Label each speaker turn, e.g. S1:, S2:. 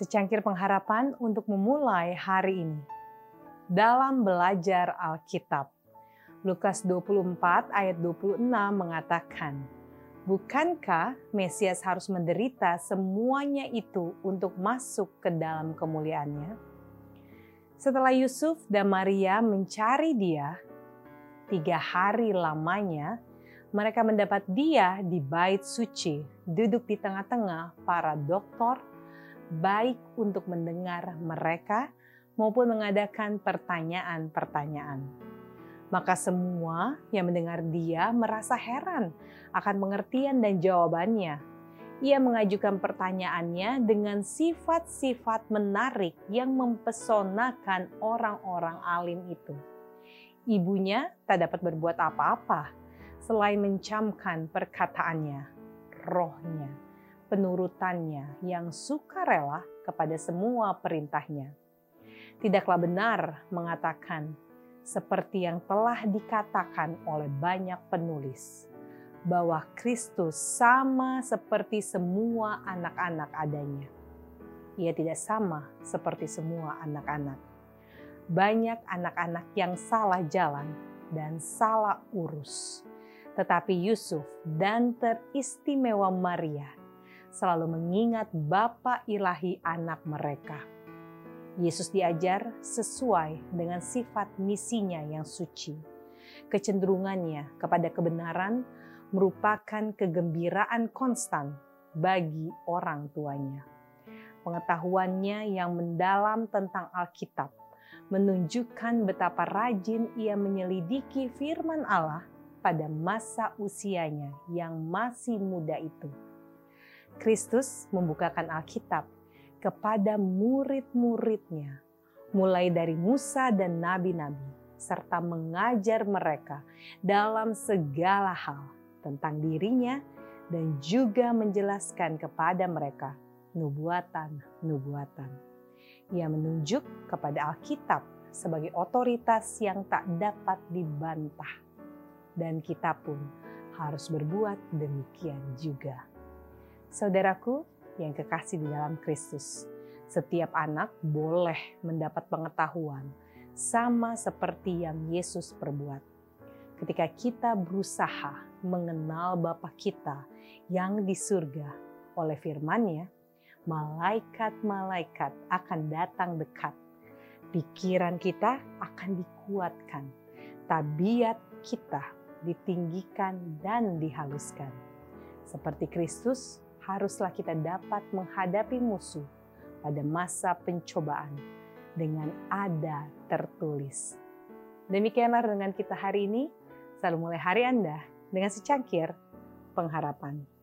S1: secangkir pengharapan untuk memulai hari ini. Dalam belajar Alkitab, Lukas 24 ayat 26 mengatakan, Bukankah Mesias harus menderita semuanya itu untuk masuk ke dalam kemuliaannya? Setelah Yusuf dan Maria mencari dia, tiga hari lamanya mereka mendapat dia di bait suci, duduk di tengah-tengah para doktor baik untuk mendengar mereka maupun mengadakan pertanyaan-pertanyaan. Maka semua yang mendengar dia merasa heran akan pengertian dan jawabannya. Ia mengajukan pertanyaannya dengan sifat-sifat menarik yang mempesonakan orang-orang alim itu. Ibunya tak dapat berbuat apa-apa selain mencamkan perkataannya, rohnya penurutannya yang sukarela kepada semua perintahnya. Tidaklah benar mengatakan seperti yang telah dikatakan oleh banyak penulis bahwa Kristus sama seperti semua anak-anak adanya. Ia tidak sama seperti semua anak-anak. Banyak anak-anak yang salah jalan dan salah urus. Tetapi Yusuf dan teristimewa Maria selalu mengingat Bapa ilahi anak mereka. Yesus diajar sesuai dengan sifat misinya yang suci. Kecenderungannya kepada kebenaran merupakan kegembiraan konstan bagi orang tuanya. Pengetahuannya yang mendalam tentang Alkitab menunjukkan betapa rajin ia menyelidiki firman Allah pada masa usianya yang masih muda itu Kristus membukakan Alkitab kepada murid-muridnya, mulai dari Musa dan nabi-nabi, serta mengajar mereka dalam segala hal tentang dirinya dan juga menjelaskan kepada mereka nubuatan-nubuatan. Ia menunjuk kepada Alkitab sebagai otoritas yang tak dapat dibantah. Dan kita pun harus berbuat demikian juga. Saudaraku yang kekasih di dalam Kristus, setiap anak boleh mendapat pengetahuan sama seperti yang Yesus perbuat. Ketika kita berusaha mengenal Bapa kita yang di surga oleh firman-Nya, malaikat-malaikat akan datang dekat. Pikiran kita akan dikuatkan. Tabiat kita ditinggikan dan dihaluskan. Seperti Kristus, haruslah kita dapat menghadapi musuh pada masa pencobaan dengan ada tertulis. Demikianlah dengan kita hari ini, selalu mulai hari Anda dengan secangkir pengharapan.